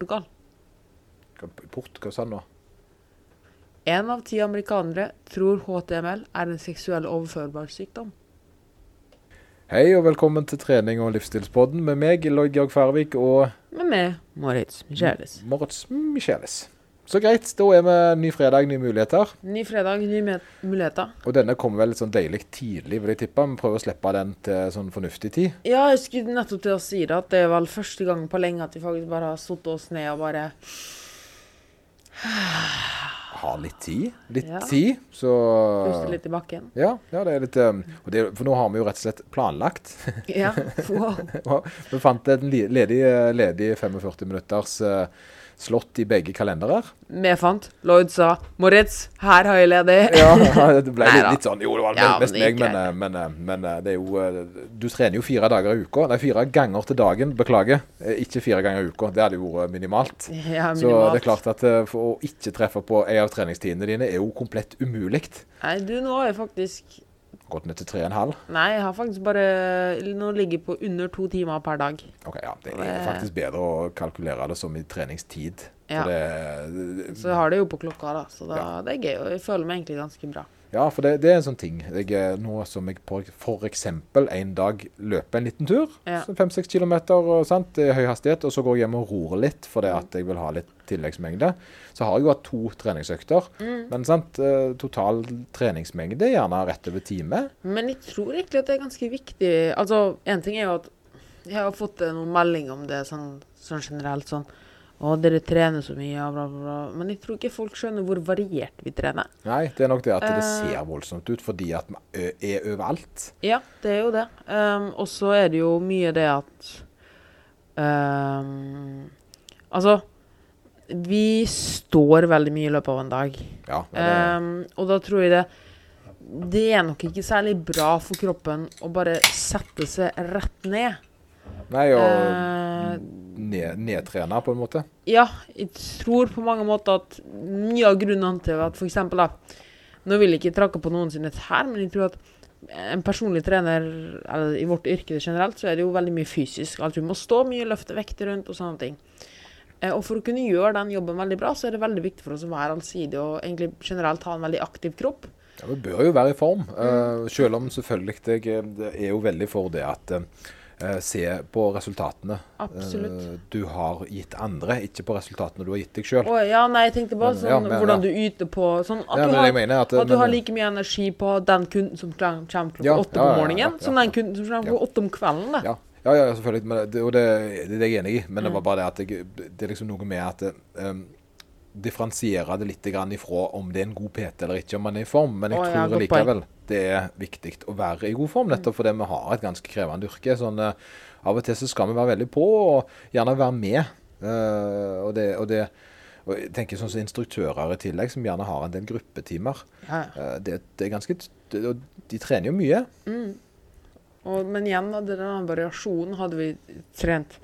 Portugal. Port, hva sa han nå? Én av ti amerikanere tror HTML er en seksuell overførbar sykdom. Hei og velkommen til trening og livsstilspodden med meg, Lloyd Georg Færvik og Med meg, Moritz Michelis. Moritz Michelis. Så greit, da er vi ny fredag, nye muligheter. Ny fredag, nye muligheter. Og denne kommer vel litt sånn deilig tidlig, vil jeg tippe. Vi prøver å slippe den til sånn fornuftig tid. Ja, jeg skulle nettopp til å si det, at det er vel første gang på lenge at vi faktisk bare har satt oss ned og bare Ha litt tid. Litt Ja. tid, så Puste litt i bakken. Ja, ja, det er litt um, og det, For nå har vi jo rett og slett planlagt. Ja, wow. Vi fant en ledig, ledig 45 minutters eh, slott i begge kalenderer. Vi fant. Lloyd sa 'Moritz, her har jeg ledig'. Ja, det ble litt, litt sånn Jo, det var Ja, mest meg, men, eh, men, eh, men eh, det er jo Du trener jo fire dager i uka. Nei, fire ganger til dagen. Beklager. Ikke fire ganger i uka. Det hadde jo vært minimalt. Ja, minimalt. Så det er klart at for å ikke treffe på en av treningstidene dine er jo komplett umulig. Nei, du, nå har jeg faktisk Gått ned til tre og en halv. Nei, jeg har faktisk bare Nå ligger på under to timer per dag. Ok, ja, Det er faktisk bedre å kalkulere det som i treningstid. Ja. Det, Så jeg har det jo på klokka, da. Så da, Ja. det er gøy. Og jeg føler meg egentlig ganske bra. Ja, for det, det er en sånn ting. Jeg, er- nå som jeg f.eks. en dag løper en liten tur, Ja. fem-seks kilometer sant, i høy hastighet, og så går jeg hjem og ror litt fordi at jeg vil ha litt tilleggsmengde, så har jeg jo hatt to treningsøkter. Mm. Men sant, eh, total treningsmengde er gjerne rett over time. Men jeg tror egentlig at det er ganske viktig Altså, én ting er jo at jeg har fått eh, noen meldinger om det sånn, sånn generelt sånn Å, dere trener så mye, bla, bla, bla. Men jeg tror ikke folk skjønner hvor variert vi trener. Nei, det er nok det at det Eh. ser voldsomt ut fordi at vi er overalt. Ja, det er jo det. Um, og så er det jo mye det at um, Altså, vi står veldig mye i løpet av en dag. Ja, det, Um, og da tror jeg det Det er nok ikke særlig bra for kroppen å bare sette seg rett ned. nei, og uh, ned, nedtrene på en måte. ja, jeg tror på mange måter at mye av grunnen til at f.eks. da Nå vil jeg ikke trakke på noen sine her, men jeg tror at en personlig trener, eller i vårt yrke generelt, så er det jo veldig mye fysisk. At vi må stå mye, løfte vekter rundt og sånne ting. Eh, Og for å kunne gjøre den jobben veldig bra, så er det veldig viktig for oss å være allsidige og egentlig generelt ha en veldig aktiv kropp. Ja, Vi bør jo være i form, Mm. eh, selv om selvfølgelig jeg eh, er jo veldig for det at se på resultatene Absolutt. du har gitt andre, ikke på resultatene du har gitt deg sjøl. Oh, ja, nei, jeg tenkte bare sånn ja, men, hvordan ja. du yter på sånn at, Ja, du, har, at, at du har like mye energi på den kunden som kommer klokka åtte på ja, morgenen, som den kunden som kommer klokka åtte om kvelden. Da. Ja, ja, ja, selvfølgelig. Men det, og det, det er jeg enig i. Men Mm. det var bare det at jeg, det er liksom noe med at um, differensiere det litt grann ifra om det er en god PT eller ikke, om man er i form. Men jeg oh, ja, tror likevel det er viktig å være i god form, nettopp fordi vi har et ganske krevende yrke. Sånn, uh, av og til så skal vi være veldig på, og gjerne være med. Uh, og det, og det og jeg tenker sånn som instruktører i tillegg, som gjerne har en del gruppetimer. Ja. Uh, det, det er ganske det, og De trener jo mye. Og, men igjen, da, denne variasjonen hadde vi trent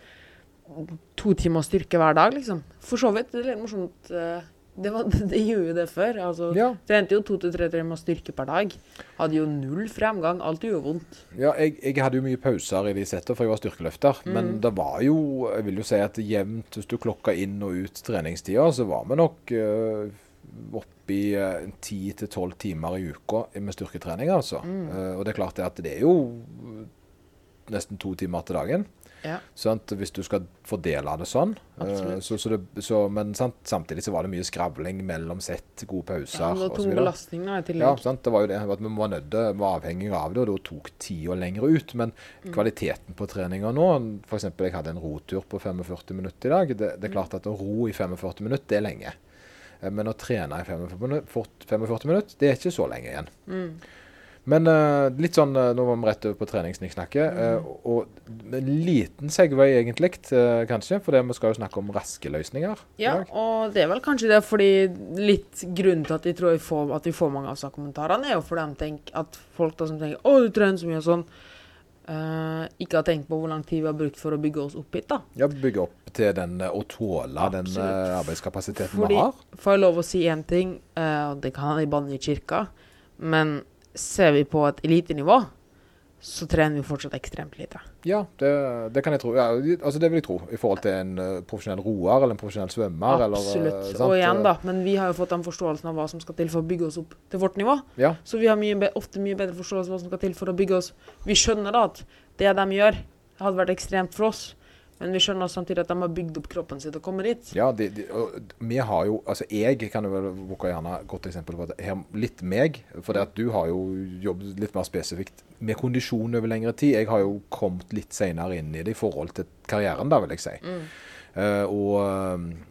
to timer styrke hver dag, liksom. For så vidt. Det er litt morsomt. eh, Det, var, det gjorde jo det før. Altså, Ja. Trente jo to til tre timer styrke per dag. Hadde jo null fremgang. Alt gjorde vondt. Ja, jeg, jeg hadde jo mye pauser i de settene, for jeg var styrkeløfter. Men det var jo, jeg vil jo si at jevnt, hvis du klokka inn og ut treningstida, så var vi nok uh, oppe i ti til tolv timer i uka med styrketrening, altså. Eh, og det er klart det at det er jo nesten to timer til dagen. Ja. Sant? Hvis du skal fordele det sånn. Uh, så, så det, så, men sant? samtidig så var det mye skravling mellom sett, gode pauser Ja, og tung belastning da, i Ja, tillegg. sant? det var jo det. At vi var nødde, var avhengig av det, og da tok tida lenger ut. Men Mm. kvaliteten på treninga nå F.eks. jeg hadde en rotur på 45 minutter i dag. Det, det er klart at å ro i 45 minutter, det er lenge. Eh, Men å trene i 45 minutter, det er ikke så lenge igjen. Mm. Men uh, litt sånn eh, Nå var vi rett over på treningssnikksnakket. Mm. Uh, og en liten segway, egentlig, uh, kanskje. For vi skal jo snakke om raske løsninger. Ja, og det er vel kanskje det fordi litt grunnen til at jeg tror jeg får, at vi får mange av kommentarene, er jo fordi de tenker at folk da som tenker 'Å, du trener så mye', og sånn, eh, ikke har tenkt på hvor lang tid vi har brukt for å bygge oss opp hit, da. Ja, Bygge opp til den eh, å tåle den eh, arbeidskapasiteten Fordi, vi har. får jeg lov å si én ting, eh, og det kan jeg banne i kirka, men ser vi på et elitenivå, så trener vi fortsatt ekstremt lite. Ja, det, det kan jeg tro. Ja, altså det vil jeg tro, i forhold til en uh, profesjonell roer eller en profesjonell svømmer. Absolutt. Eller, uh, og igjen, da, men vi har jo fått den forståelsen av hva som skal til for å bygge oss opp til vårt nivå. Ja. Så vi har mye, ofte mye bedre forståelse av hva som skal til for å bygge oss. Vi skjønner da at det de gjør, hadde vært ekstremt for oss. Men vi skjønner samtidig at de har bygd opp kroppen sin til å komme dit. Ja, de, de, vi har jo Altså, jeg kan jo vel bruke gjerne et godt eksempel på det. Her, litt meg. For det at du har jo jobbet litt mer spesifikt med kondisjon over lengre tid. Jeg har jo kommet litt senere inn i det i forhold til karrieren, da, vil jeg si. Mm. Uh, og,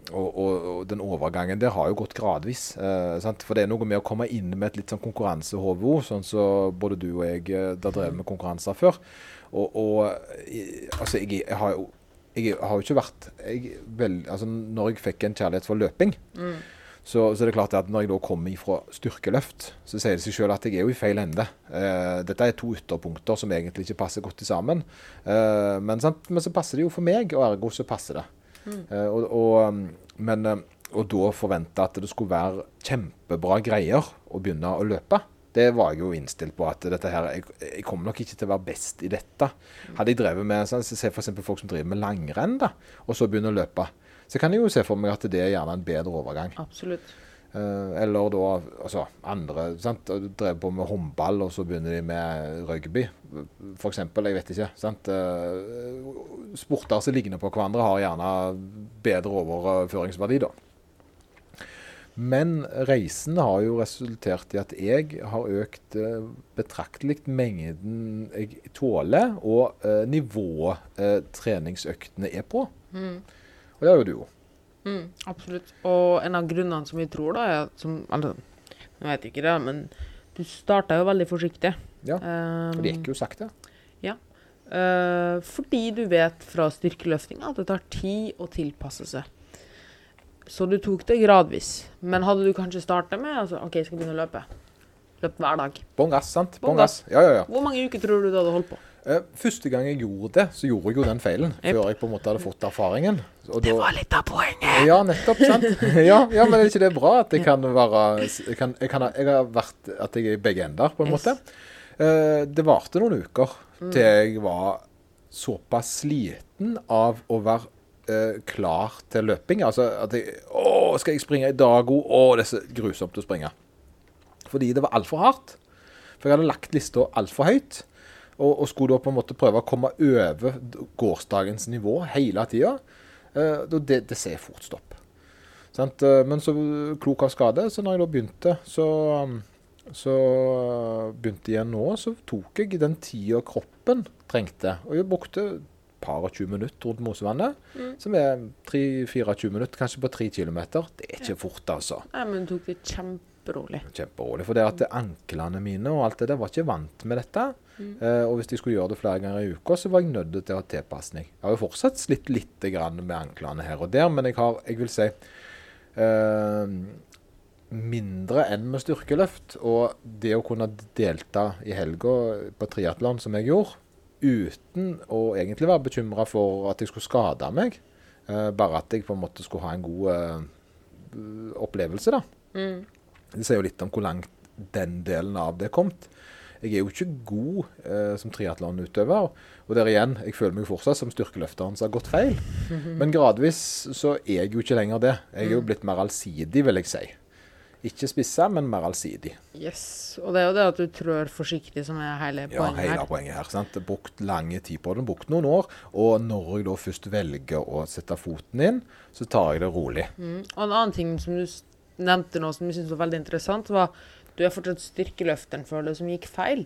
og, og, og, den overgangen der har jo gått gradvis. Uh, For det er noe med å komme inn med et litt sånn konkurransehove, sånn som så både du og jeg uh, har drevet med konkurranser før. Og, altså, jeg, jeg har jo jeg har jo ikke vært jeg, vel, altså Når jeg fikk en kjærlighet for løping, mm. så, så, er det klart at når jeg da kommer fra styrkeløft, så sier det seg selv at jeg er jo i feil ende. Uh, dette er to ytterpunkter som egentlig ikke passer godt sammen. Uh, men, men, så passer det jo for meg, og ergo så passer det. Mm. Uh, og, og, men, og da forvente at det skulle være kjempebra greier å begynne å løpe det var jeg jo innstilt på. at dette her, jeg, jeg, kommer nok ikke til å være best i dette. Hadde jeg drevet med sånn, Se f.eks. folk som driver med langrenn, da, og så begynner å løpe. Så kan jeg jo se for meg at det er gjerne en bedre overgang. Absolutt. Uh, eller da altså andre sant? Drev på med håndball, og så begynner de med rugby, f.eks. Jeg vet ikke. sant? Uh, sporter som ligner på hverandre, har gjerne bedre overføringsverdi, da. Men reisen har jo resultert i at jeg har økt eh, betraktelig mengden jeg tåler, og eh, nivået eh, treningsøktene er på. Mm. Og det har jo du jo. Mm, absolutt. Og en av grunnene som vi tror, da, er som altså, Jeg vet ikke det, men du starta jo veldig forsiktig. Ja, Um, det gikk jo sakte. Ja. Uh, fordi du vet fra styrkeløftinga at det tar tid å tilpasse seg. Så du tok det gradvis. Men hadde du kanskje starta med altså, OK, jeg skal begynne å løpe. Løpe hver dag. Bånn gass, sant? Bånn gass. Ja, ja, ja. Hvor mange uker tror du du hadde holdt på? Uh, første gang jeg gjorde det, så gjorde jeg jo den feilen. Yep. Før jeg på en måte hadde fått erfaringen. Og det da, var litt av poenget. Ja, nettopp. sant? ja, ja, men er ikke det bra at jeg kan være Jeg, kan, jeg, kan, jeg har vært at jeg er i begge ender, på en yes. måte. Uh, det varte noen uker mm. til jeg var såpass sliten av å være uh, klar til løping. Altså at jeg Å, skal jeg springe i dag òg? Å, det er så grusomt å springe. Fordi det var altfor hardt. For jeg hadde lagt lista altfor høyt. Og, og, skulle da på en måte prøve å komme over gårsdagens nivå hele tida. Eh, det, det ser fort stopp. Sant? Uh, men så klok av skade, så når jeg da begynte, så så begynte jeg nå, så tok jeg den tida kroppen trengte. Og jeg brukte par og 20 minutter rundt Mosevannet. Mm. Som er 3-24 minutter, kanskje på 3 km. Det er ikke fort, altså. Nei, men tok det kjemperolig. Kjemperolig. For det at anklene mine og alt det der var ikke vant med dette. Mm. Eh, og hvis jeg skulle gjøre det flere ganger i uka, så var jeg nødt til å ha tilpasning. Jeg har jo fortsatt slitt litt med anklene her og der, men jeg har, jeg vil si eh, mindre enn med styrkeløft. Og det å kunne delta i helga på triatlon, som jeg gjorde, uten å egentlig være bekymra for at jeg skulle skade meg. Uh, bare at jeg på en måte skulle ha en god uh, opplevelse, da. Mm. Det sier jo litt om hvor langt den delen av det er kommet. Jeg er jo ikke god uh, som triatlonutøver. Og der igjen, jeg føler meg fortsatt som styrkeløfteren som har gått feil. Men gradvis så er jeg jo ikke lenger det. Jeg er jo mm. blitt mer allsidig, vil jeg si. Ikke spissa, men mer allsidig. Yes. Og det er jo det at du trør forsiktig som er hele poenget her. Ja, hele poenget her. sant? Brukt lange tid på den, brukt noen år. Og når jeg da først velger å sette foten inn, så tar jeg det rolig. Mm. Og en annen ting som du nevnte nå som jeg syntes var veldig interessant, var du er fortsatt styrkeløfteren for det som gikk feil.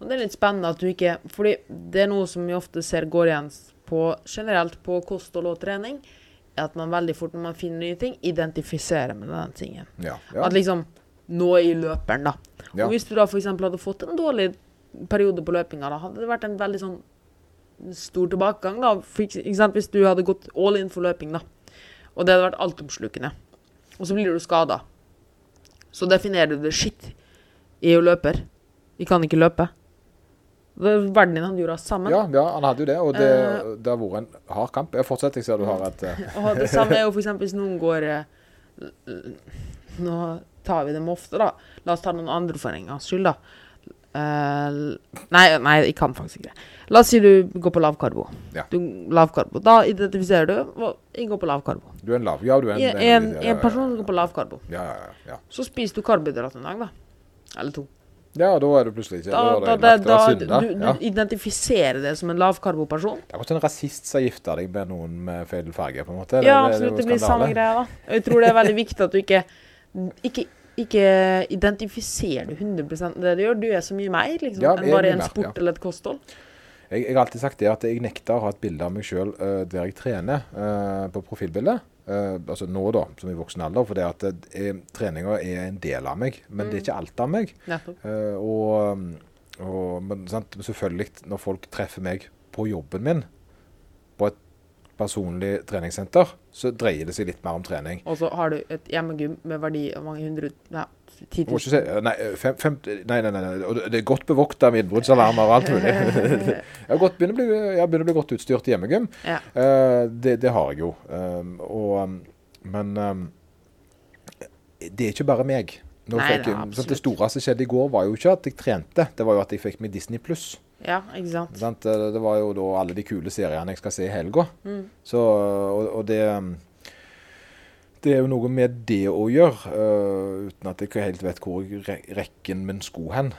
Og det er litt spennende at du ikke fordi det er noe som vi ofte ser går igjen på generelt på kosthold og trening at man veldig fort, når man finner nye ting, identifiserer med den tingen. Ja, ja. At liksom Nå er i løperen, da. Og hvis du da f.eks. hadde fått en dårlig periode på løpinga, da hadde det vært en veldig sånn stor tilbakegang, da. For, eksempel? Hvis du hadde gått all in for løping, da. Og det hadde vært altomslukende. Og så blir du skada. Så definerer du det shit. Jeg er jo løper. Vi kan ikke løpe. Verden din hadde gjort sammen. Ja, ja, han hadde jo det. Og det, uh, det har vært en hard kamp. Jeg fortsetter, jeg ser du har et uh. og Det samme er jo f.eks. hvis noen går uh, Nå tar vi dem ofte, da. La oss ta noen andre for en gangs skyld, da. Uh, nei, nei, jeg kan faktisk ikke det. La oss si du går på lavkarbo. Ja. Du, lavkarbo. Da identifiserer du Jeg går på lavkarbo. Du er en lav... Ja, du er en, En, en, en person som går på lavkarbo. Ja, ja, ja, ja. Så spiser du karbohydrat en dag, da. Eller to. Ja, da er du plutselig ikke Da, Da, da, da, du, du Ja. identifiserer det som en lavkarboperson. Det er akkurat en rasist som gifter deg med noen med feil farge, på en måte. Ja, det, absolutt. det, blir samme greia, da. Jeg tror det er veldig viktig at du ikke ikke, ikke identifiserer du 100 det du gjør. Du er så mye mer liksom, Ja, enn bare en mer, sport ja. eller et kosthold. Jeg, jeg har alltid sagt det at jeg nekter å ha et bilde av meg sjøl der jeg trener uh, på profilbildet. Eh, altså nå, da, som i voksen alder. For det at uh, treninga er en del av meg, men det er ikke alt av meg. Eh, og, og men, sant, selvfølgelig, når folk treffer meg på jobben min, personlig treningssenter, så dreier det seg litt mer om trening. Og så har du et hjemmegym med verdi av mange hundre Nei, 10 Jeg 000. ikke si, nei, fem, fem, nei, nei, nei, nei. og det- det er godt bevokta med innbruddsalarmer og alt mulig. jeg gått, begynner, å bli, jeg begynner å bli godt utstyrt i hjemmegym. Ja. Uh, det, det har jeg jo. Um, og, um, men um, det er ikke bare meg. Nei, folk, det, sant, absolutt. det store som skjedde i går, var jo ikke at jeg trente, det var jo at jeg fikk meg Disney pluss. Ja, ikke sant. Sant? Det var jo da alle de kule seriene jeg skal se i helga. Mm. Så, og, og det Det er jo noe med det å gjøre, uh, uten at jeg ikke helt vet hvor re- rekken min sko hen.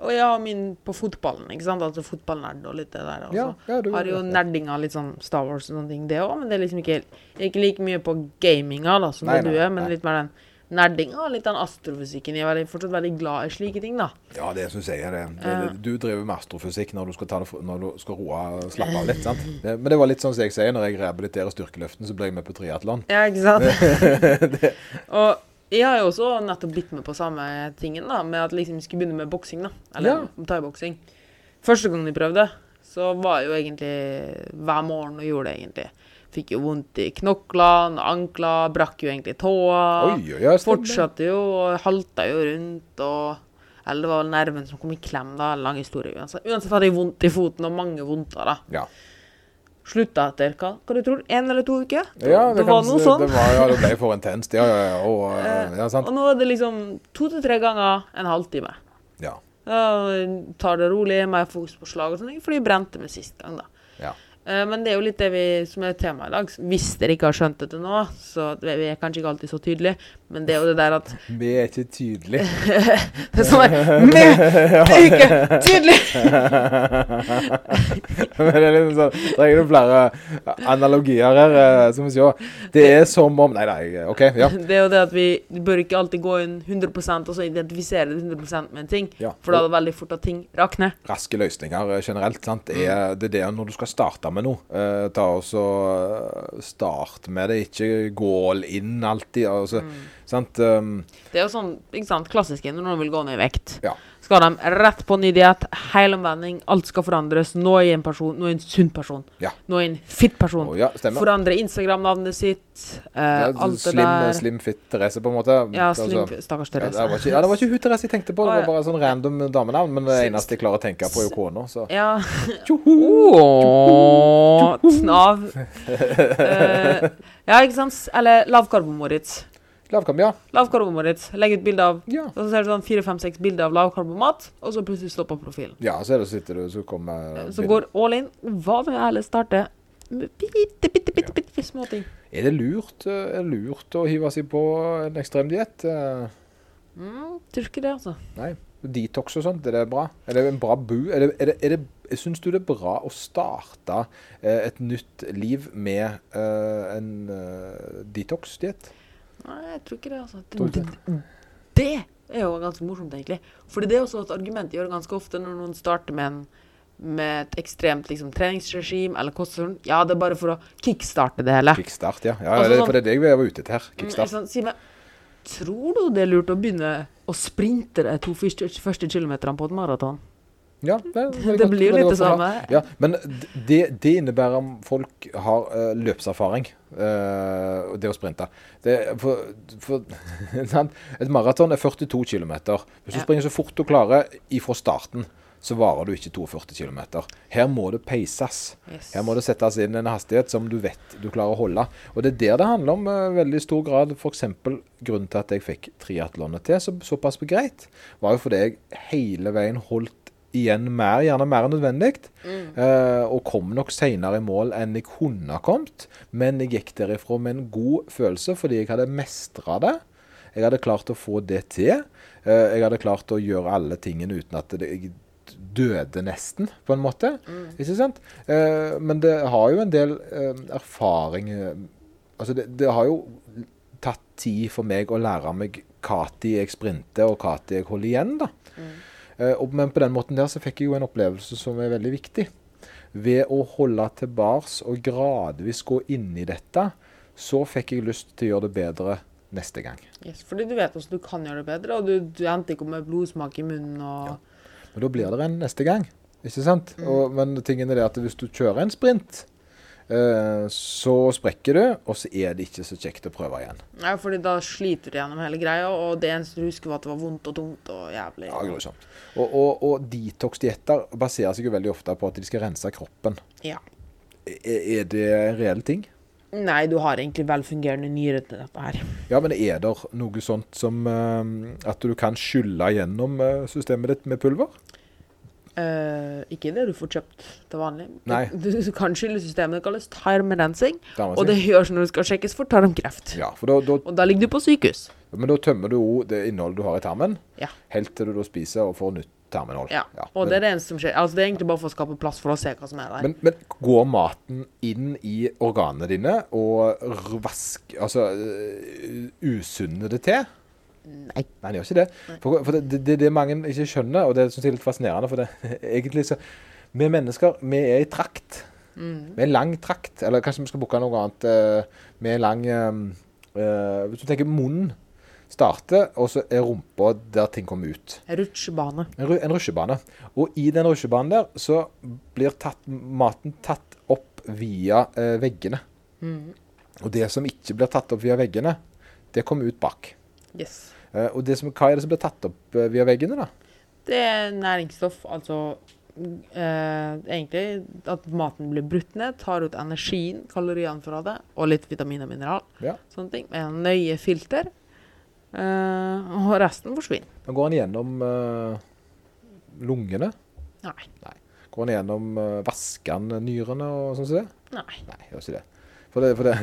Og jeg har min på fotballen, ikke sant. Altså fotballnerd og litt det der. også. Ja, ja, du har jo nerdinga litt sånn Star Wars og sånne ting, det òg. Men det er liksom ikke, ikke like mye på gaminga da, som Nei, det du nei, er. Men nei. litt mer den nerdinga og litt den astrofysikken. Jeg er fortsatt veldig glad i slike ting, da. Ja, det syns jeg er det. det, det du driver med astrofysikk når du skal, ta det, når du skal roe og slappe av litt. sant? Det, men det var litt sånn som jeg sier, når jeg rehabiliterer styrkeløften, så blir jeg med på triatlon. Ja, ikke sant? og jeg har jo også nettopp blitt med på samme tingen, da, med at liksom vi skulle begynne med boksing, da. Eller thaiboksing. Første gangen jeg prøvde, så var jeg jo egentlig hver morgen og gjorde det, egentlig. Fikk jo vondt i knoklene, ankler, brakk jo egentlig tåa. Oi, oi, oi. Fortsatte jo, og halta jo rundt, og Eller det var vel nerven som kom i klem, da. Lang historie. Uansett, uansett hadde jeg vondt i foten, og mange vondter, da. Ja. Slutta etter hva, hva du tror En eller to uker? ja, det, det var noe sånn. Det, var, ja, det ble for intenst. Ja, ja, ja. Og, uh, ja, sant? Og nå er det liksom to til tre ganger en halvtime. Ja. Da tar det rolig, mer fokus på slag og sånn, fordi jeg brente meg sist gang, da. ja. Eh, Men det er jo litt det vi, som er temaet i dag. Hvis dere ikke har skjønt det til nå, så vi er kanskje ikke alltid så tydelige, men det er jo det der at Vi er ikke tydelige. Det er sånn der Vi er ikke tydelige! Men det er liksom sånn, det er jo flere analogier her. som Så må vi se. Det er som om Nei, nei, OK. Ja. Det er jo det at vi vi bør ikke alltid gå inn 100 og så identifisere det 100 med en ting. Ja. For da er det veldig fort at ting rakner. raske løsninger eh, generelt. Sant? Det, er, det det når du skal starte med noe. Eh, ta og så eh, Start med det, ikke gå all in alltid. Altså, sant? Um, Det er jo sånn ikke sant, klassisk når noen vil gå ned i vekt. ja. Skal de rett på ny diett, helomvending, alt skal forandres. Nå er jeg en person, nå er jeg en sunn person. Ja. Nå er jeg en fit person. Oh, ja. Forandre Instagram-navnet sitt. Eh, Ja, alt det slim, der. slim fit Therese, på en måte. Ja, Altså, slim, Therese. ja, det, var ikke, ja, det var ikke hun Therese jeg tenkte på, det var bare sånn random damenavn. Men det eneste jeg klarer å tenke på, er jo kona. Så. Ja. Tjoho! Snav. Eh, ja, ikke sant? Eller lavkarbo-Moritz. Lavkam, ja. Lavkarbomat ditt. Legg ut bilde av ja. Og så ser du sånn fire-fem-seks bilder av lavkarbomat, og så plutselig stopper profilen. Ja, så er det, sitter du, så kommer Så går all in. Hva med jeg heller starte med bitte, bitte, bitte, bitte små ting? Er det lurt, eh, er det lurt å hive seg på en ekstrem diett? Mm, tror ikke det, altså. Nei. Detox og sånt, er det bra? Er det en bra bu? Er det, er det, er det, Syns du det er bra å starte eh, et nytt liv med eh, en uh, detox-diett? Nei, jeg tror ikke det, altså. Det, det, det er jo ganske morsomt, egentlig. Fordi det er også et argument jeg gjør ganske ofte når noen starter med, en, med et ekstremt liksom, treningsregime eller kosthold. Ja, det er bare for å kickstarte det hele. Kickstart, ja. ja Altså det, sånn- for det er det jeg var ute etter her. Mm, Kickstart. Sånn. Si meg, tror du det er lurt å begynne å sprinte de to første, første kilometerne på et maraton? Ja, det, det, Det blir litt det samme. Ja, men det, det innebærer om folk har uh, løpserfaring, uh, det å sprinte. Det, for, for. Et maraton er 42 km. Hvis du Ja. springer så fort du klarer ifra starten, så varer du ikke 42 km. Her må det peises. Yes. Her må det settes inn en hastighet som du vet du klarer å holde. Og det er der det handler om uh, veldig stor grad. F.eks. grunnen til at jeg fikk triatlonet til så, såpass greit, var jo fordi jeg hele veien holdt igjen mer, gjerne mer enn nødvendig. Mm. Uh, og kom nok senere i mål enn jeg kunne ha kommet. Men jeg gikk derifra med en god følelse fordi jeg hadde mestra det. Jeg hadde klart å få det til. Uh, jeg hadde klart å gjøre alle tingene uten at det, jeg døde nesten, på en måte. Mm. Ikke sant? Uh, men det har jo en del erfaring Altså, det, det har jo tatt tid for meg å lære meg når jeg sprinter, og når jeg holder igjen, da. Mm. Uh, og, men på den måten der så fikk jeg jo en opplevelse som er veldig viktig. Ved å holde til bars og gradvis gå inn i dette, så fikk jeg lyst til å gjøre det bedre neste gang. Yes, fordi du vet hvordan du kan gjøre det bedre, og du, du endte ikke opp med blodsmak i munnen og Ja. Men da blir det en neste gang. Ikke sant? Mm. Og, men tingen er det at hvis du kjører en sprint, eh, så sprekker du, og så er det ikke så kjekt å prøve igjen. Ja, fordi da sliter du gjennom hele greia, og det eneste du husker, var at det var vondt og tungt og jævlig. Ja, grusomt. Og, og, og detox-dietter baserer seg jo veldig ofte på at de skal rense kroppen. Ja. Er, er det en reell ting? Nei, du har egentlig velfungerende nyrer til dette her. Ja, men er det noe sånt som uh, at du kan skylle gjennom eh, systemet ditt med pulver? Eh, ikke det du får kjøpt til vanlig. Nei. Du, du kan skylle systemet, det kalles tarmrensing, og det gjøres når du skal sjekkes for tarmkreft. Ja, for da, da, Og da ligger du på sykehus. men da tømmer du jo det innholdet du har i tarmen, Ja. helt til du da spiser og får nytt tarminnhold. Ja, og det er det eneste som skjer. Altså, det er egentlig bare for å skape plass for å se hva som er der. Men, men går maten inn i organene dine og vask, altså, øh, usunner det til? Nei. Nei, han gjør ikke det. For, for det, det, det er det mange ikke skjønner, og det syns jeg er litt fascinerende. For det, egentlig så Vi mennesker, vi er i trakt. Mm. Vi er lang trakt. Eller kanskje vi skal booke noe annet. eh, Vi er lang eh, Hvis du tenker munnen starter, og så er rumpa der ting kommer ut. Rutsjebane. En, en rutsjebane. Og i den rutsjebanen der så blir tatt, maten tatt opp via eh, veggene. Mm. Og det som ikke blir tatt opp via veggene, det kommer ut bak. Yes. Eh, og det som, hva er det som blir tatt opp eh, via veggene, da? Det er næringsstoff, altså eh, egentlig at maten blir brutt ned, tar ut energien, kaloriene fra det, og litt vitamin og mineral. Ja. Sånne ting. Med en nøye filter. Eh, og resten forsvinner. Men går den gjennom eh, lungene. Nei. Går den gjennom uh, Vasker den nyrene og sånn som det? Nei. Nei, gjør ikke det. For det, for det,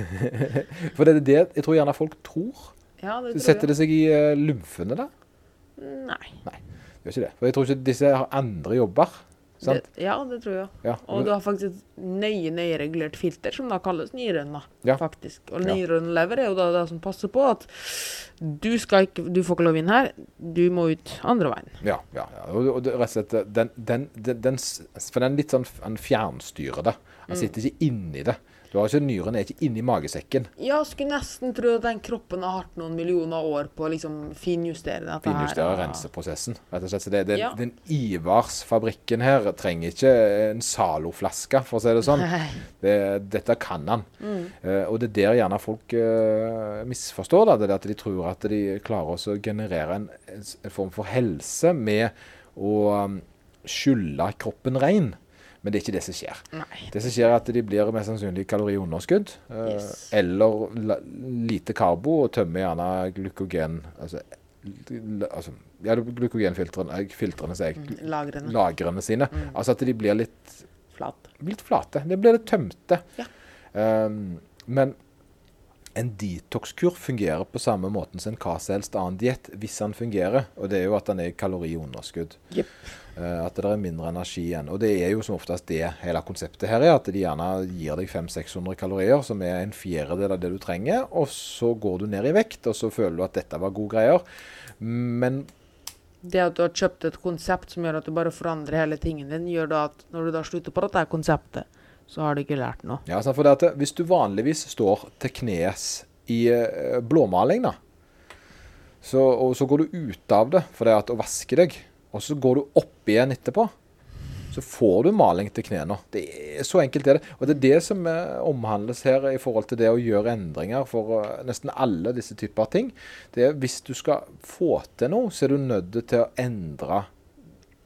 for det er det jeg tror gjerne folk tror. Ja, det setter det seg i uh, lymfene, da? Nei. Nei, det Gjør ikke det. For jeg tror ikke disse har andre jobber. Sant? Det, ja, det tror jeg. Ja. Og du har faktisk nøye, nøye regulert filter, som da kalles nyren, da, Ja. faktisk. Og nyrenlever lever er jo da det som passer på at du skal ikke, du får ikke lov inn her, du må ut andre veien. Ja, ja, ja. Og, og det, rett og slett den, den, den, den, For den litt sånn fjernstyrer det. Han Mm. sitter ikke inni det. Du har ikke Nyren er ikke inni magesekken. Ja, skulle nesten tro at den kroppen har hatt noen millioner år på å liksom finjustere dette Finjustere her. renseprosessen. Rett og slett. Så det, det, Ja. Den Ivars-fabrikken her trenger ikke en Zalo-flaske, for å si det sånn. Det, dette kan han. Mm. Uh, og det er der gjerne folk uh, misforstår da, Det at de tror at de klarer å generere en, en, form for helse med å um, skylle kroppen ren. Men det er ikke det som skjer. Nei. Det som skjer er at de blir mest sannsynlig kaloriunderskudd. eh, Yes. Eller la, lite karbo og tømmer gjerne glykogen Altså, altså ja, glykogenfiltrene eh, filtrene, sier jeg. Lagrene. Lagrene sine. Altså at de blir litt Flat. litt flate. Det blir litt tømte. Ja. Um, men en detox-kur fungerer på samme måten som en hva som helst annen diett, hvis den fungerer. Og det er jo at den er i kaloriunderskudd. Yep. Uh, at det er mindre energi igjen. Og det er jo som oftest det hele konseptet her er. At de gjerne gir deg 500-600 kalorier, som er en fjerdedel av det du trenger. Og så går du ned i vekt, og så føler du at dette var gode greier. Men Det at du har kjøpt et konsept som gjør at du bare forandrer hele tingen din, gjør da at når du da slutter på dette konseptet, så har du ikke lært noe. Ja, for det at Hvis du vanligvis står til knes i eh, blåmaling, da, så, og så går du ut av det for det at å vaske deg, og så går du opp igjen etterpå, så får du maling til knærne. Det er Så enkelt er det. Og det er det som eh, omhandles her i forhold til det å gjøre endringer for eh, nesten alle disse typer ting. Det er Hvis du skal få til noe, så er du nødt til å endre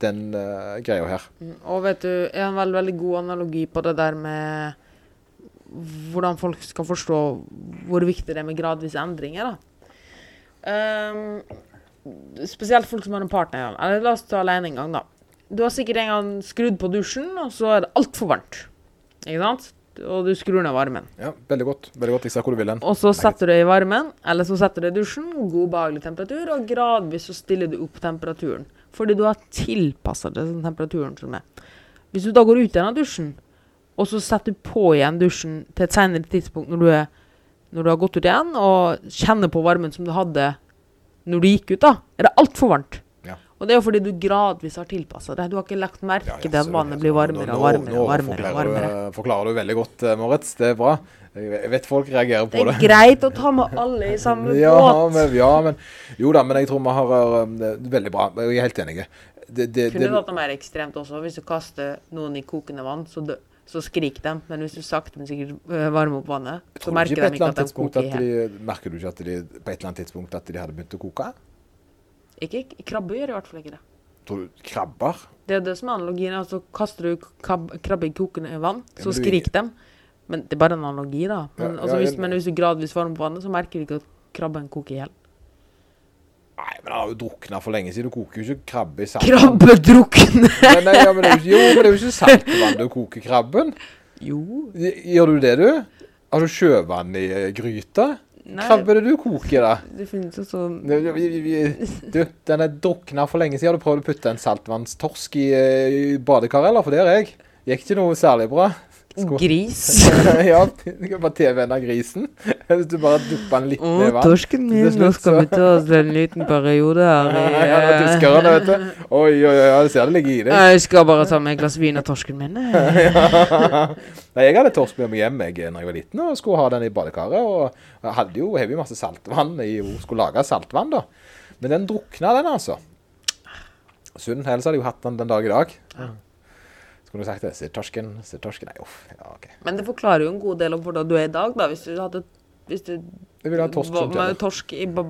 den uh, greia her. Mm, Og vet du, jeg har en veldig, veldig god analogi på det der med hvordan folk skal forstå hvor viktig det er med gradvise endringer. Ehm, spesielt folk som har en partner. Eller la oss ta alene en gang, da. Du har sikkert en gang skrudd på dusjen, og så er det altfor varmt. Ikke sant? Og du skrur ned varmen. Ja, Veldig godt. veldig godt. Jeg ser hvor du vil hen. Og så setter du det i varmen, eller så setter du det i dusjen. God, behagelig temperatur, og gradvis så stiller du opp temperaturen. Fordi du har tilpassa deg den temperaturen som er. Hvis du da går ut igjen av dusjen, og så setter du på igjen dusjen til et senere tidspunkt når du, er, når du har gått ut igjen, og kjenner på varmen som du hadde når du gikk ut, da, er det altfor varmt. Og det er jo fordi du gradvis har tilpassa deg. Du har ikke lagt merke til at vannet blir varmere nå- og varmere nå og varmere. forklarer varmere. Du, forklarer du veldig godt, eh, Moritz. Det er bra. Jeg vet folk reagerer på Det Det er greit å ta med alle i samme Ja båt. men, ja, men Jo da, men jeg tror vi har um, det er Veldig bra. Jeg er helt enig. Det, det, Kunne det, vært noe mer ekstremt også. Hvis du kaster noen i kokende vann, så, dø, så skrik de. Men hvis du sakte, men sikkert øh, varmer opp vannet, så merker de ikke at de koker i hjel. Merker du ikke at de på et eller annet tidspunkt at de hadde begynt å koke? Ikke krabbe gjør i hvert fall ikke det. Tror du krabber? Det er det som er analogien. Altså kaster du krab, krabbe i kokende vann, så skrik dem. Men det er bare en analogi, da. Men, Ja, altså, hvis, men hvis du gradvis varmer på vannet, så merker du ikke at krabben koker i hjel. Nei, men han har jo drukna for lenge siden. Du koker jo ikke krabbe i saltvann. Krabbe drukne! nei, ja, men det er jo, jo, men det er jo ikke saltvann du koker krabben. Jo. Gjør du det, du? Har du sjøvann i gryta? Krabbe er du koke da? det finnes jo sånn Du, den er drukna for lenge siden. Har du prøvd å putte en saltvannstorsk i, eh, i eller? For det har jeg. Gikk ikke noe særlig bra. Gris. ja, du kan bare av grisen. Hvis du bare dupper den litt ned i vann. torsken min, nå skal vi ta oss en liten periode her. ja, Ja, det tyskerne, vet du. Oi, oi, oi, jeg ser det ligger i deg. Jeg skal bare ta med et glass vin av torsken min. eh. Nei, jeg hadde torsk med meg hjem jeg, når jeg var liten og skulle ha den i badekaret. Og jeg hadde jo heavy masse saltvann i skulle lage saltvann, da. Men den drukna, den, altså. Sunn. Helse hadde jo hatt den den dag i dag. Skulle du sagt det? Se torsken, se torsken. Nei, uff. Ja, OK. Men det forklarer jo en god del om hvordan du er i dag, da. Hvis du hadde hvis du Jeg vil ha torsk med torsk i ba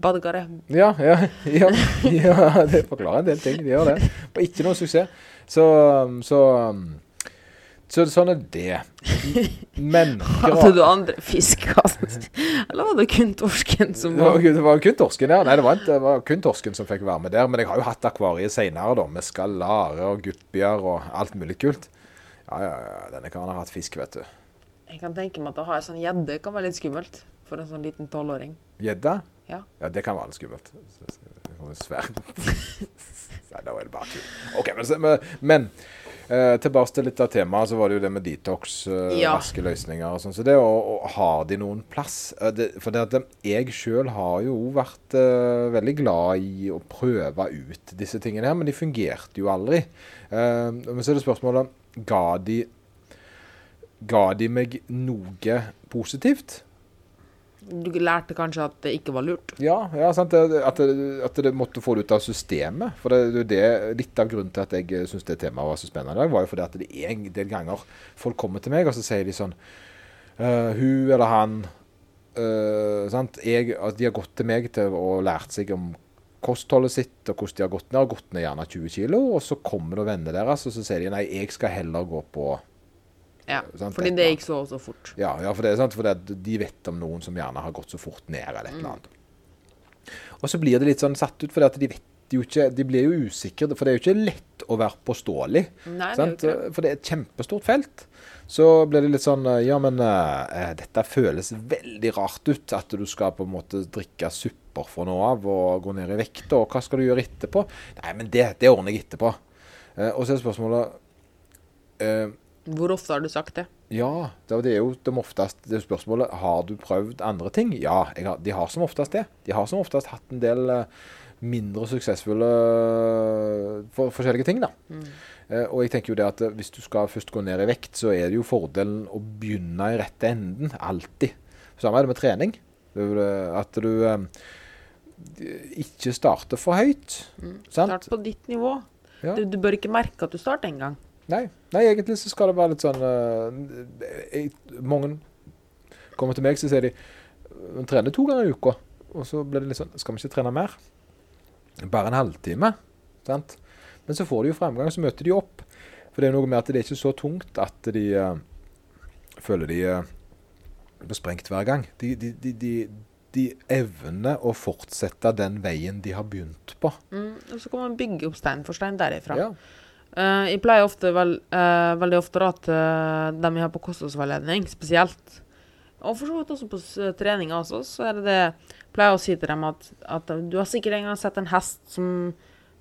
badekaret. Ja, ja, ja, ja, det forklarer en del ting. Det gjør det. Ikke noe suksess. Så, så, så sånn er det. Men Hadde du andre fisk? altså? Eller var det kun torsken som Det var, det var kun torsken, ja. Nei, det var, ikke, det var kun torsken som fikk være med der. Men jeg har jo hatt akvariet seinere, da. Med skallare og guppier og alt mulig kult. Ja, ja, ja. Denne karen har hatt fisk, vet du. Jeg kan tenke meg at å ha ei sånn gjedde kan være litt skummelt for en sånn liten tolvåring. Gjedde? Ja. Ja, det kan være litt skummelt. Det var Svær. Nei, da er det bare tull. OK, men, men, men eh, tilbake til litt av temaet, så var det jo det med detox, eh, Ja. raske løsninger og sånn. Så det å, å Har de noen plass? Eh, det, for det at eh, jeg sjøl har jo vært eh, veldig glad i å prøve ut disse tingene her, men de fungerte jo aldri. Eh, men så er det spørsmålet Ga de Ga de meg noe positivt? Du lærte kanskje at det ikke var lurt. Ja, ja sant? At, det, at det måtte få det ut av systemet. For det, det, litt av grunnen til at jeg syns det temaet var så spennende i dag, var jo fordi at det er en del ganger folk kommer til meg, og så sier de sånn uh, Hun eller han uh, sant? Jeg, at De har gått til meg til å lært seg om kostholdet sitt, og hvordan de har gått ned. Har gått ned gjerne 20 kilo, og så kommer det venner deres, og så sier de nei, jeg skal heller gå på Ja, Sant, fordi det gikk så og så fort. ja, ja, for det er sant, for det, de vet om noen som gjerne har gått så fort ned eller et eller annet. Og så blir det litt sånn satt ut, for de vet jo ikke De blir jo usikre, for det er jo ikke lett å være påståelig. Nei, det det. For det er et kjempestort felt. Så blir det litt sånn eh, Ja, men uh, dette føles veldig rart ut. At du skal på en måte drikke supper fra nå av og gå ned i vekt. Og hva skal du gjøre etterpå? Nei, men det, det ordner jeg etterpå. Uh, og så er spørsmålet eh, Hvor ofte har du sagt det? ja, det er jo de oftest det er spørsmålet Har du prøvd andre ting. Ja, har, de har som oftest det. De har som oftest hatt en del eh, mindre suksessfulle eh, for, forskjellige ting. da. Eh, og jeg tenker jo det at eh, hvis du skal først gå ned i vekt, så er det jo fordelen å begynne i rette enden. Alltid. Samme er det med trening. Det At du eh, ikke starter for høyt. Sant? Start på ditt nivå. Ja. Du, du bør ikke merke at du starter engang. Nei, nei, egentlig så skal det være litt sånn uh, jeg, Mange kommer til meg, så sier de «Vi trener to ganger i uka. Og så blir det litt sånn Skal vi ikke trene mer? Bare en halvtime. Sant? Men så får de jo fremgang, så møter de opp. For det er noe med at det er ikke så tungt at de uh, føler de blir sprengt hver gang. De, de, de, de, de evner å fortsette den veien de har begynt på. Mm, og så kan man bygge opp stein for stein derifra. Ja. Eh, jeg pleier ofte vel, uh, veldig ofte da til dem jeg har på kostholdsveiledning, spesielt, og for så vidt også på trening også, så er det det jeg pleier å si til dem at, at du har sikkert en gang sett en hest som,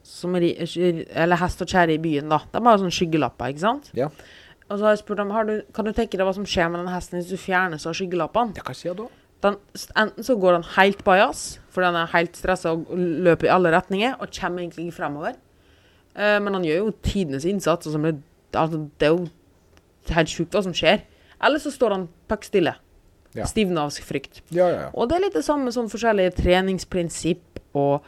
som Eller hest og kjerre i byen, da. De har jo sånne skyggelapper, ikke sant? Ja. Og så har jeg spurt dem har du, kan du tenke deg hva som skjer med den hesten hvis du fjerner så av skyggelappene. ja, hva skjer da? Den, enten så går den helt bajas, for den er helt stressa og løper i alle retninger, og kommer egentlig ikke fremover. Eh, men han gjør jo tidenes innsats. Og det, altså, det er jo helt sjukt hva som skjer. Eller så står han pakk stille. Ja. Stivner av frykt. Ja, ja, ja. Og det er litt det samme som forskjellige treningsprinsipp og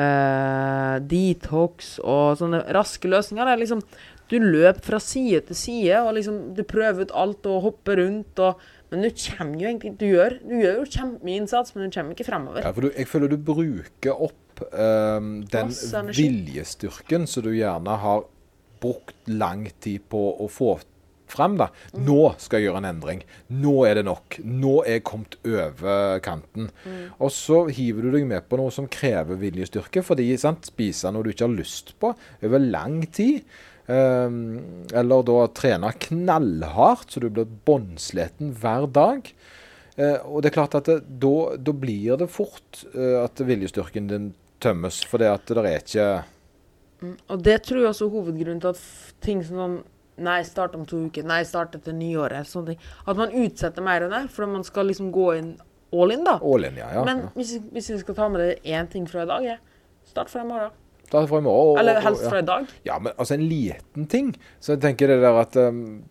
uh, detox og sånne raske løsninger. Det er liksom Du løper fra side til side, og liksom du prøver ut alt og hopper rundt og Men du kommer jo egentlig Du gjør, du gjør jo kjempemye innsats, men du kommer ikke fremover. Ja, for du, jeg føler du bruker opp ehm, den viljestyrken som du gjerne har brukt lang tid på å få frem. da. Mm. Nå skal jeg gjøre en endring. Nå er det nok. Nå er jeg kommet over kanten. Mm. Og så hiver du deg med på noe som krever viljestyrke. Fordi sant, spise noe du ikke har lyst på over lang tid. Um, eller da trene knallhardt, så du blir båndsliten hver dag. Uh, og det er klart at det, da, da blir det fort uh, at viljestyrken din tømmes, For det at det er ikke Mm. Og det tror jeg også er hovedgrunnen til at ting som sånn Nei, start om to uker. Nei, start etter nyåret. Sånne ting. At man utsetter mer enn det, for man skal liksom gå inn all in, da. all in, ja. ja, Men ja. hvis, hvis vi skal ta med det én ting fra i dag, ja. start fra i morgen. Start fra i morgen, og- Eller og- helst ja. fra i dag. Ja, men altså en liten ting. Så jeg tenker det der at um.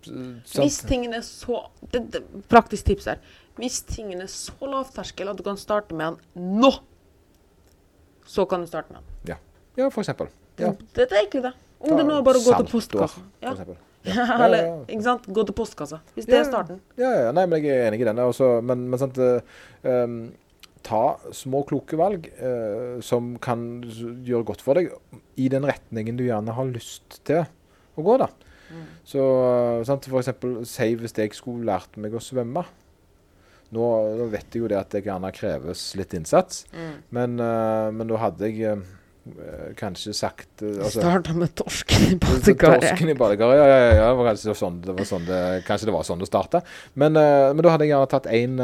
Hvis tingene er så det, det, Praktisk tips her. Hvis tingene er så lavterskel at du kan starte med den nå, så kan du starte med den. Ja, for eksempel. Ja. Det, det er egentlig det. Om det nå er bare å gå til postkassa. Ja. Ja. Eller, ja, ja. ikke sant? Gå til postkassa. Hvis det Ja, er starten. Ja, ja, nei, men jeg er enig i den. Også, men, men sant, um, ta små, kloke valg uh, som kan gjøre godt for deg, i den retningen du gjerne har lyst til å gå. da. Mm. Så eh, sant, for eksempel, si hvis jeg skulle lært meg å svømme. Nå, nå vet jeg jo det at det gjerne kreves litt innsats, Mm. men, uh, men da hadde jeg uh, kanskje sagt uh, altså, Starta med torsken i badekaret. Torsken i badekaret, ja, ja, ja, ja. Det var kanskje sånn det, var sånn det, kanskje det var sånn det starta. Men, uh, men da hadde jeg gjerne tatt én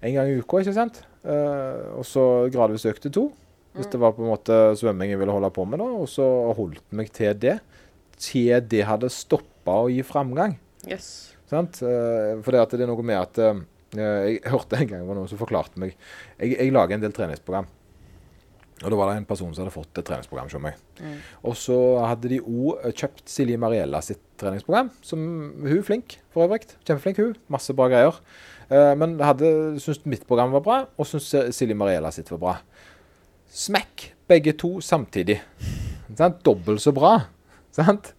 en gang i uka, ikke sant? Eh, og så gradvis økte to. Hvis det var på en måte svømming jeg ville holde på med, da. Og så holdt meg til det. Til det hadde stoppa å gi framgang. Yes. Sant? Eh, for det, at det er noe med at eh, Jeg hørte en gang det var noen som forklarte meg Jeg, jeg lager en del treningsprogram. Og da var det en person som hadde fått et treningsprogram hos meg. Mm. Og så hadde de òg kjøpt Silje Mariella sitt treningsprogram. Som hun er flink, for øvrig. Kjempeflink hun. Masse bra greier. Eh, men hadde syntes mitt program var bra, og syntes Silje Mariella sitt var bra. Smekk, begge to samtidig. Sant? Dobbelt så bra. Sant?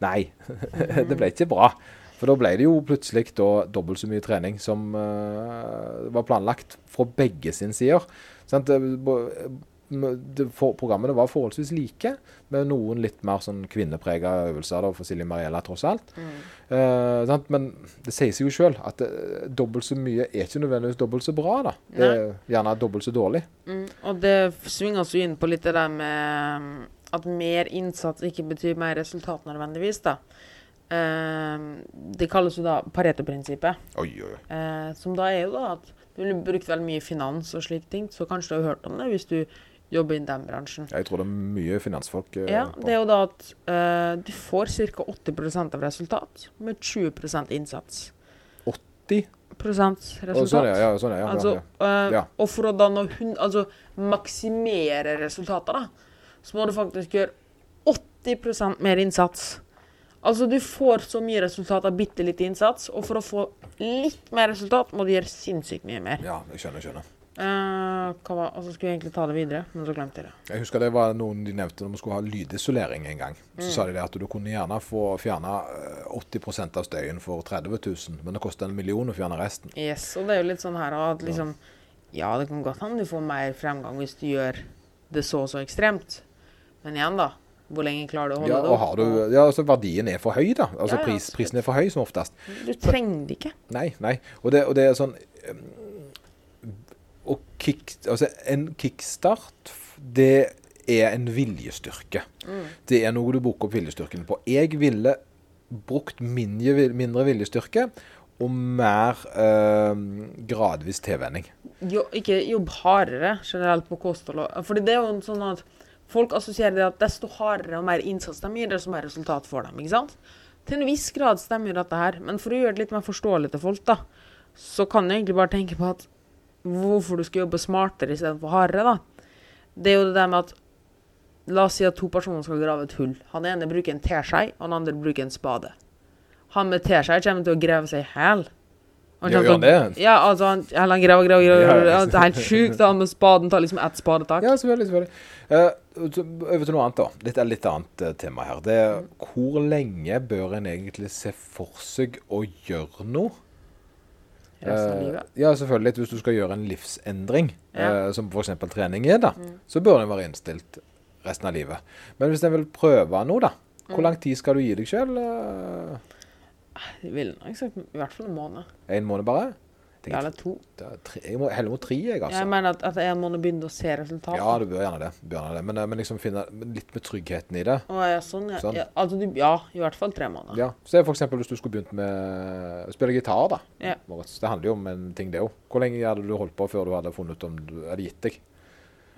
Nei, det ble ikke bra. For da ble det jo plutselig dobbelt så mye trening som uh, var planlagt fra begge sine sider. For, programmene var forholdsvis like, med noen litt mer sånn kvinneprega øvelser da, for Silje Mariella, tross alt. Mm. Eh? Men det sier seg jo sjøl at det, dobbelt så mye er ikke nødvendigvis dobbelt så bra. da. Det er gjerne dobbelt så dårlig. Mm. Og det svinger oss jo inn på litt det der med mm, at mer innsats ikke betyr mer resultat nødvendigvis, da. Eh, det kalles jo da Pareto-prinsippet. Eh, som da er jo da at du ville brukt veldig mye finans og slike ting, så kanskje du har hørt om det hvis du jobber i den bransjen. Jeg tror det er mye finansfolk eh, Ja, på. det er jo da at eh, du får ca. 80% av resultat med 20% innsats. 80? resultat. Oh, sånn, ja, ja, sånn, ja, Altså, eh, Ja. Og for å da nå altså, maksimere resultatet, da, så må du faktisk gjøre 80% mer innsats. Altså, du får så mye resultat av bitte litt innsats, og for å få litt mer resultat, må du gjøre sinnssykt mye mer. ja, jeg skjønner. skjønner. Uh, var, altså, skulle jeg egentlig ta det videre, men så glemte jeg det. Jeg husker det var noen de nevnte når vi skulle ha lydisolering en gang. Mm. Så sa de det at du kunne gjerne få fjerna 80% av støyen for 30 000, men det koster en million å fjerne resten. Yes, og det er jo litt sånn her at liksom Ja, det kan godt hende du får mer fremgang hvis du gjør det så og så ekstremt, men igjen, da. Hvor lenge klarer du å holde Ja, det opp? har du, ja, altså verdien er for høy, da. Altså Ja, ja, pris, prisen er for høy som oftest. Du trenger det ikke. Nei, nei. Og det, og det er sånn um, og kick, altså En kickstart, det er en viljestyrke. Det er noe du bruker opp viljestyrken på. Jeg ville brukt mindre, mindre viljestyrke og mer eh, gradvis tilvenning. Jo, ikke jobb hardere generelt på kosthold. Fordi det er jo sånn at folk assosierer det at desto hardere og mer innsats de gir, desto mer resultat får de. ikke sant? Til en viss grad stemmer dette her, men for å gjøre det litt mer forståelig til folk, da, så kan du egentlig bare tenke på at hvorfor du skal jobbe smartere istedenfor hardere, da. Det er jo det der med at La oss si at to personer skal grave et hull. Han ene bruker en teskje, og den andre bruker en spade. Han med teskje kommer til å grave seg i hæl. Gjør han det? Ja, altså, han, han graver, graver, graver. Ja. Det er helt sjukt. Han med spaden tar liksom ett spadetak. Ja, selvfølgelig. selvfølgelig. Uh, over til noe annet, da. Litt, litt annet uh, tema her. Det er hvor lenge bør en egentlig se for seg å gjøre noe? Resten av Eh, livet. ja, selvfølgelig. Hvis du skal gjøre en livsendring, Ja. uh, som f.eks. trening er, da, så bør den være innstilt resten av livet. Men hvis en vil prøve noe, da, hvor lang tid skal du gi deg sjøl? Jeg ville nok sagt i hvert fall en måned. En måned bare? Jeg ja, Eller to. det tre, jeg må heller mot tre, jeg, altså. Jeg mener at etter en måned begynner å se resultatet. Ja, du bør gjerne det. Bør det. Men, eh, men liksom finne litt med tryggheten i det. Å, ja, sånn, ja. Sånn. Ja, altså, du, ja, i hvert fall tre måneder. Ja, Se for eksempel hvis du skulle begynt med å spille gitar. da. Ja. Det handler jo om en ting, det òg. Hvor lenge hadde du holdt på før du hadde funnet ut om du hadde gitt deg?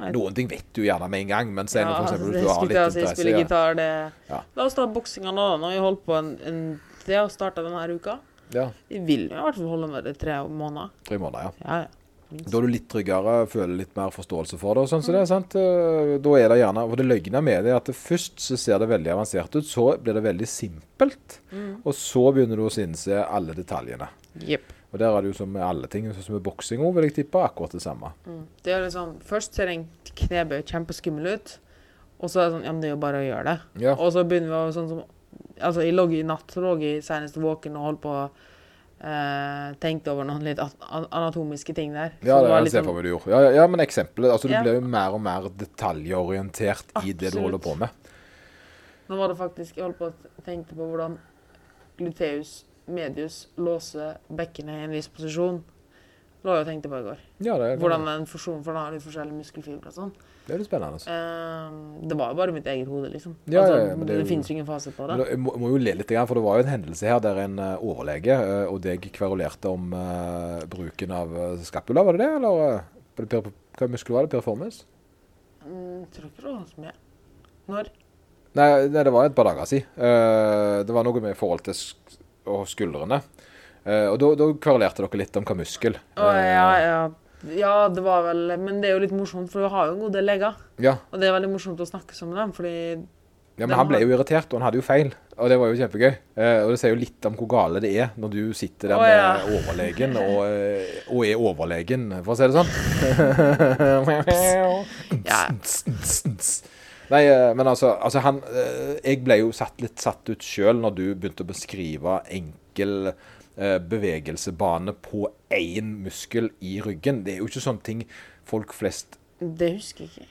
Noen ting vet du gjerne med en gang, men se nå for altså, eksempel hvis du har litt interesse. Ja. gitar, det Ja. La oss ta boksinga nå, da. Nå har vi holdt på en, en Det har starta denne uka. ja, Vi vil i hvert fall holde med det i tre måneder. tre måneder, ja. Ja, ja. Da er du litt tryggere, føler litt mer forståelse for det. og sånn, så det sant. Eh, Da er det gjerne, og det løgne med det er at først så ser det veldig avansert ut, så blir det veldig simpelt, Mm. og så begynner du å innse alle detaljene. Yep. Og der er det jo som med alle ting, sånn som med boksing òg, vil jeg tippe, akkurat det samme. Mm. Det er liksom, Først ser en knebøy kjempeskummel ut, og så er det sånn Ja, men det er jo bare å gjøre det. Ja. Og så begynner vi å sånn som Altså, jeg lå i natt så lå jeg senest våken og holdt på Uh, Tenkte over noen litt anatomiske ting der. Ja, det, var jeg ser sånn- for meg du gjorde. Ja, ja, ja, men eksempelet altså Du Ja. blir jo mer og mer detaljorientert i det du Absolutt. holder på med. Nå var det faktisk Jeg holdt på å tenke på hvordan gluteus medius låser bekkenet i en viss posisjon. Lå jeg og tenkte på i går. Ja, det, er- Hvordan en fusjon, for den har litt forskjellige muskelfibre og sånn. Det er jo spennende. altså. Eh, det var jo bare mitt eget hode, liksom. Ja, altså, ja, ja, men det det finnes jo ingen fasit på det. Jeg må, må jo le litt, for det var jo en hendelse her der en eh, overlege eh, og deg kverulerte om uh, bruken av uh, skapula, var det det? Eller uh, per, hva muskel var det? Performance? Mm, tror ikke det var så mye. Når? Nei, nei, det var et par dager siden. Uh, det var noe med forhold til sk skuldrene. Og da, kverulerte dere litt om hva muskel. Å, ja, ja. Ja, det var vel Men det er jo litt morsomt, for vi har jo en god del leger. ja. Og det er veldig morsomt å snakke med dem, fordi Ja, men Han ble jo irritert, og han hadde jo feil. Og det var jo kjempegøy. Eh, og det sier jo litt om hvor gale det er når du sitter der med ja. overlegen og, eh, og er overlegen, for å si det sånn. Ja. Nei, eh, men altså, altså han eh, Jeg ble jo satt litt satt ut sjøl når du begynte å beskrive enkel bevegelsebane på én muskel i ryggen. Det er jo ikke sånne ting folk flest Det husker jeg ikke.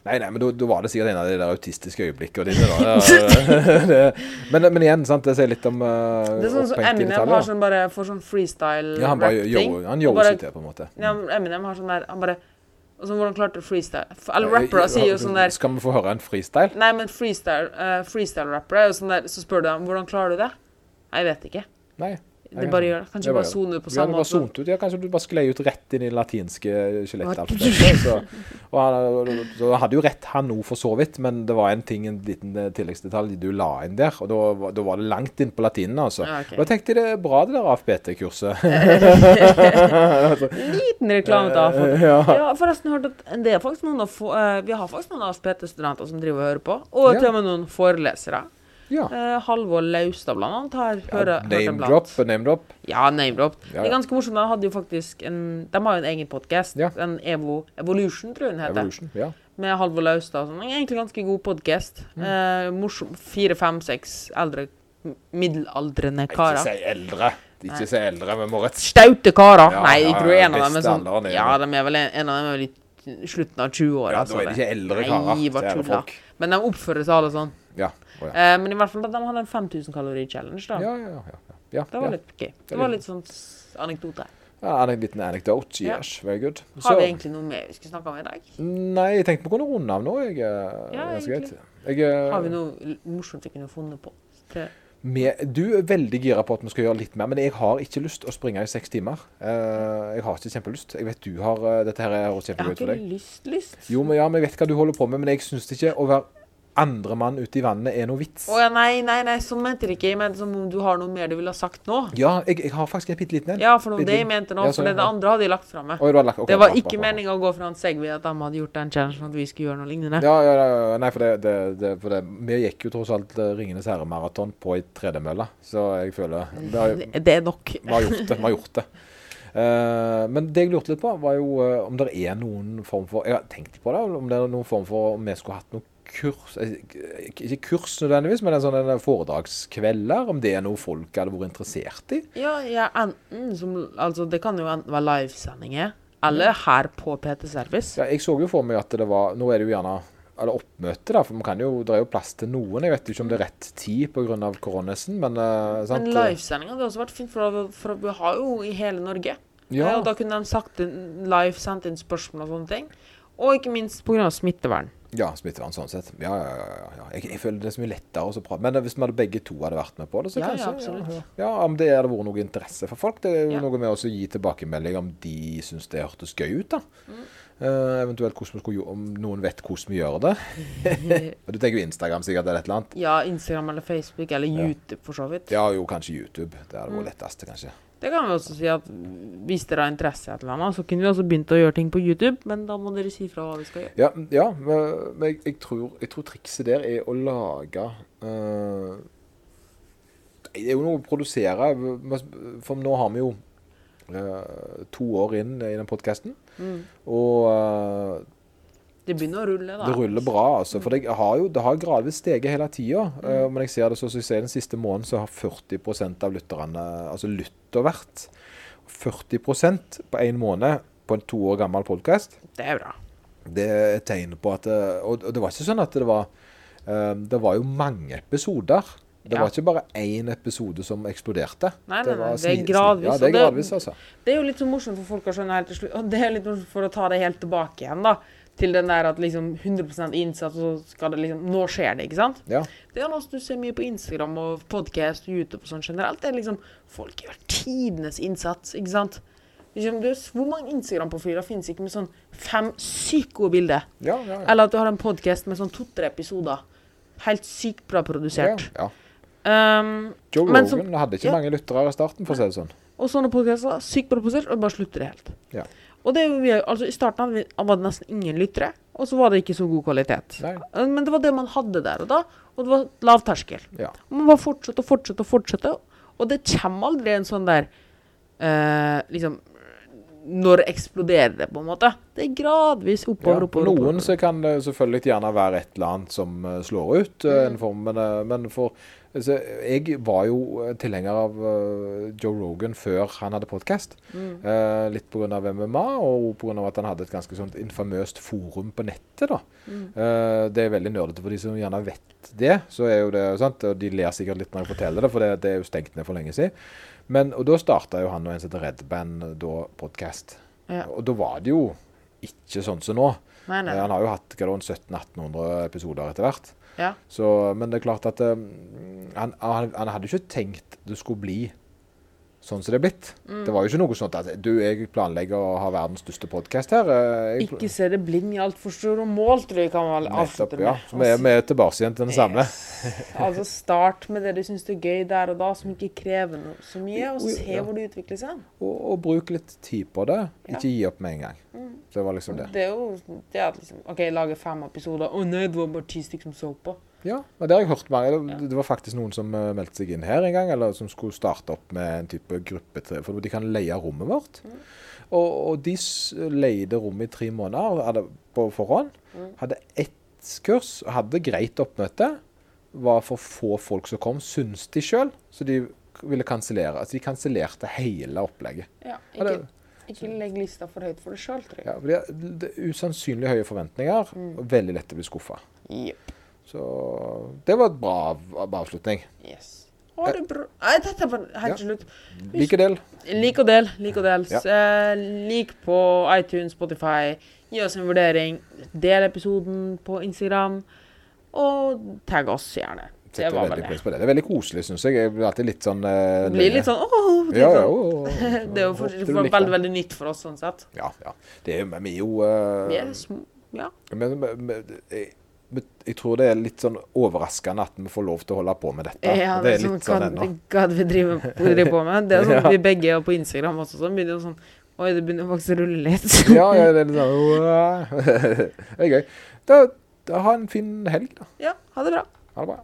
Nei, nei, men da, var det sikkert en av de der autistiske øyeblikkene dine. da. det, men, men igjen, sant, det sier litt om uh, Det er sånn som Eminem har sånn bare får sånn freestyle-rapping. Ja, han bare sitt til, på en måte. Ja, Eminem har sånn der Han bare sånn, Hvordan klarte du freestyle? Eller rappere sier jo sånn der Skal vi få høre en freestyle? Nei, men freestyle uh, freestyle-rappere er jo sånn der Så spør du dem hvordan klarer du det. Nei, jeg vet ikke. Nei. Det bare gjør det. Kanskje du bare soner ut på samme måte. sont ut. Ja, kanskje du bare sklei ut rett inn i det latinske skjelettalfabetet. Så, han, så hadde jo rett, han òg, for så vidt. Men det var en ting, en liten eh, tilleggsdetalj du la inn der. Og da, var- da var det langt inn på latinen, altså. Ja, Da tenkte jeg det er bra, det der AFPT-kurset. Liten reklame til AFBT. ja. Ja, forresten hørt at det er faktisk noen av eh, Vi har faktisk noen AFPT-studenter som driver og hører på. Og Ja. til og med noen forelesere. Ja. Uh, Halvor Laustad blant annet har hørt, hørt Name hørt drop, name drop. Ja, name drop. Ja, Det er ganske morsomt. De hadde jo faktisk en De har jo en egen podkast. Ja. En Evo, Evolution, tror jeg den heter. Evolution. Ja. Med Halvor Laustad. Sånn. Egentlig ganske god podkast. Mm. Uh, morsom. Fire, fem, seks eldre middelaldrende middelaldrende Ikke si eldre. Ikke si eldre, men rett... Staute karer! Ja, Nei, ja, jeg tror en av dem er sånn alderen er Ja, de er vel en, en av dem er vel i slutten av 20-åra. Ja, da er det ikke eldre karer. Nei, bare tulla. Men de oppfører seg alle sånn. Ja. Å, ja. Eh, men i hvert fall at de hadde en 5000 kalori challenge, da. Ja, ja, ja, ja. ja, Det var litt gøy. Det var litt- sånn anekdote. Ja, en liten anekdote. Ja. Yes, very good. Har vi egentlig noe mer vi skal snakke om i dag? Nei, jeg tenkte vi kunne runde av nå. Jeg, eh, Ja, egentlig. Jeg, eh, Har vi noe morsomt vi kunne funnet på? Til med, du er veldig gira på at vi skal gjøre litt mer, men jeg har ikke lyst å springe i seks timer. Uh, jeg har ikke kjempelyst. Jeg vet du har uh, Dette her høres Jeg har kjempegøy ut for ikke lyst, lyst. Jo, men, ja, men jeg vet hva du holder på med, men jeg syns ikke å være andre mann ute i vannet er noe vits. Å ja, nei, nei, nei, sånn mente jeg ikke. Jeg mente som om du har noe mer du ville ha sagt nå. Ja, jeg, jeg har faktisk en bitte liten en. Ja, for det jeg mente nå. Ja, For sånn, det, det andre hadde jeg lagt fra meg. Oh, du lagt- ok, Det var ikke bra, meninga å gå fra en Segway at de hadde gjort den challengen at vi skulle gjøre noe lignende. Ja, ja, ja. Nei, for det, det, det, for det Vi gikk jo tross alt eh, Ringenes herre-maraton på ei tredemølle, så jeg føler vi har, Det er nok. har gjort det. Vi har gjort det. Uh, men det jeg lurte litt på, var jo uh, om det er noen form for Jeg har tenkt på det, om det er noen form for Om vi skulle hatt noe kurs eh, Ikke kurs nødvendigvis, men en sånn foredragskvelder. Om det er noe folk hadde vært interessert i. Ja, ja, enten som Altså, det kan jo enten være livesendinger, eller her på PT Service. Ja, jeg så jo for meg at det var Nå er det jo gjerne eller oppmøte, da, for man kan jo, det er jo plass til noen. Jeg vet ikke om det er rett tid pga. koronasen, men uh, sant? Men livesendinga hadde også vært fint, for, for vi har jo i hele Norge. Ja, Og da kunne de sagt inn, live sendt inn spørsmål og sånne ting. Og ikke minst pga. smittevern. Ja smittevern sånn sett. Ja, ja, ja. ja, ja. Jeg, jeg føler det er så mye lettere å prate. Men hvis vi hadde begge to hadde vært med på det, så Ja, ja, kanskje absolutt. Ja, ja. ja, om det hadde vært noe interesse for folk. Det er jo Ja. noe med å gi tilbakemelding om de syns det hørtes gøy ut, da. Mm. Uh, eventuelt skulle, om noen vet hvordan vi gjør det. Du tenker jo Instagram sikkert eller et eller annet. Ja, Instagram eller Facebook eller Ja. YouTube for så vidt. Ja, jo, kanskje YouTube. Det hadde Mm. vært lettest, kanskje. Det kan vi også si at hvis dere har interesse i et eller annet, så kunne vi også begynt å gjøre ting på YouTube, men da må dere si fra hva vi skal gjøre. Ja, ja men jeg, jeg, tror, jeg tror trikset der er å lage uh, Det er jo noe å produsere. For nå har vi jo uh, to år inn i den podkasten, Mm. og eh, Det begynner å rulle, da. det ruller bra. altså. For det har jo det har gradvis steget hele tida. men jeg ser det så som jeg ser den siste måneden, så har 40% av lytterne altså lyttervert 40% på én måned på en to år gammel podkast. Det er bra. Det er et tegn på at eh, Og, det var ikke sånn at det var eh, Det var jo mange episoder. Det Ja. var ikke bare én episode som eksploderte. Nei, nei, nei, det er gradvis, Ja, det er gradvis, altså. Det er jo litt så morsomt for folk å skjønne helt til slutt. Og det er litt morsomt for å ta det helt tilbake igjen, da. Til den der at liksom 100 innsats, og så skal det liksom Nå skjer det, ikke sant? Ja. Det er noe du ser mye på Instagram og podcast og YouTube og sånn generelt. Det er liksom Folk gjør tidenes innsats, ikke sant? Liksom, er, hvor mange Instagram-profiler finnes ikke med sånn fem sykt gode bilder? Ja, ja, ja. Eller at du har en podcast med sånn to-tre episoder. Helt sykt bra produsert. ja. Um, Joe Men Rogan som- hadde ikke mange lyttere i starten, for å si det sånn. og sånne podcaster, sykt bra produsert, og bare slutter det helt. Ja. Og det altså I starten var det nesten ingen lyttere, og så var det ikke så god kvalitet. Nei. Uh, Men det var det man hadde der og da, og det var lavterskel. Ja. Man bare fortsatte og fortsatte og fortsatte, og det kommer aldri en sånn der eh, Liksom Når eksploderer det, på en måte? Det er gradvis Ja, oppover, for oppover. oppover. noen så kan det selvfølgelig gjerne være et eller annet som eh, slår ut. eh, Mm. en form, men, eh, men for altså, Jeg var jo tilhenger av Joe Rogan før han hadde podkast. Mm. Eh, litt pga. MMA, og pga. at han hadde et ganske sånt infamøst forum på nettet. da. Mm. Eh, det er veldig nerdete for de som gjerne vet det. så er jo det sant, og De ler sikkert litt når jeg forteller det, for det, det er jo stengt ned for lenge siden. Men, og Da starta jo han og en som heter Red Band da podkast. Ja. Og da var det jo ikke sånn som nå. Nei, nei. Eh, Han har jo hatt hva da, 1700-1800 episoder etter hvert. Ja. Så, men det er klart at eh, han, han, han hadde ikke tenkt det skulle bli sånn som det er blitt. Mm. Det var jo ikke noe sånt at du, jeg planlegger å ha verdens største podkast her. eh, Jeg, Ikke se det blind i altfor store mål, tror jeg kan vel avslutte med. ja. Så vi er, vi er tilbake igjen til den samme. Altså start med det du syns er gøy der og da, som ikke krever noe så mye, og se ja. hvor det utvikler seg. Og, og bruk litt tid på det. Ja. Ikke gi opp med en gang. Det var liksom det. Det er jo det at liksom OK, lage fem episoder. Å nei, det var bare ti stykker som så på. Ja, men det har jeg hørt mange. Det, var faktisk noen som eh, meldte seg inn her en gang, eller som skulle starte opp med en type gruppe, til- for de kan leie rommet vårt. Mm. Og, og de leide rommet i tre måneder på forhånd. Mm. Hadde ett kurs, hadde greit oppmøte. Var for få folk som kom, syns de sjøl. Så de ville kansellere. Altså de kansellerte hele opplegget. Ja, ikke, ikke legg lista for høyt for deg sjøl, tror jeg. Ja, det, er- usannsynlig høye forventninger, Mm. og veldig lett å bli skuffa. Jepp. Så det var et bra avslutning. Yes. Ha det bra. Nei, dette var helt slutt. Like del. Lik og del. Lik og del. Ja. Eh, lik på iTunes, Spotify. Gi oss en vurdering. Del episoden på Instagram. Og tagg oss gjerne. Det var veldig vel det. det. Det er veldig koselig, syns jeg. Jeg blir alltid litt sånn eh, blir litt sånn åh, litt Ja, ja, sånn. å, Det er jo for, for, likte veldig, veldig nytt for oss, sånn sett. Ja, ja. Det er, vi er jo uh, Vi er små. Ja. Men, men, men jeg, tror det er litt sånn overraskende at vi får lov til å holde på med dette. Ja, det er sånn, litt sånn ennå. hva vi driver, på med. Det er sånn Ja. vi begge er på Instagram også, så begynner sånn Oi, det begynner faktisk å rulle litt. Ja, ja, det er litt sånn Det er gøy. Da, da ha en fin helg, da. ja, ha det bra. Ha det bra.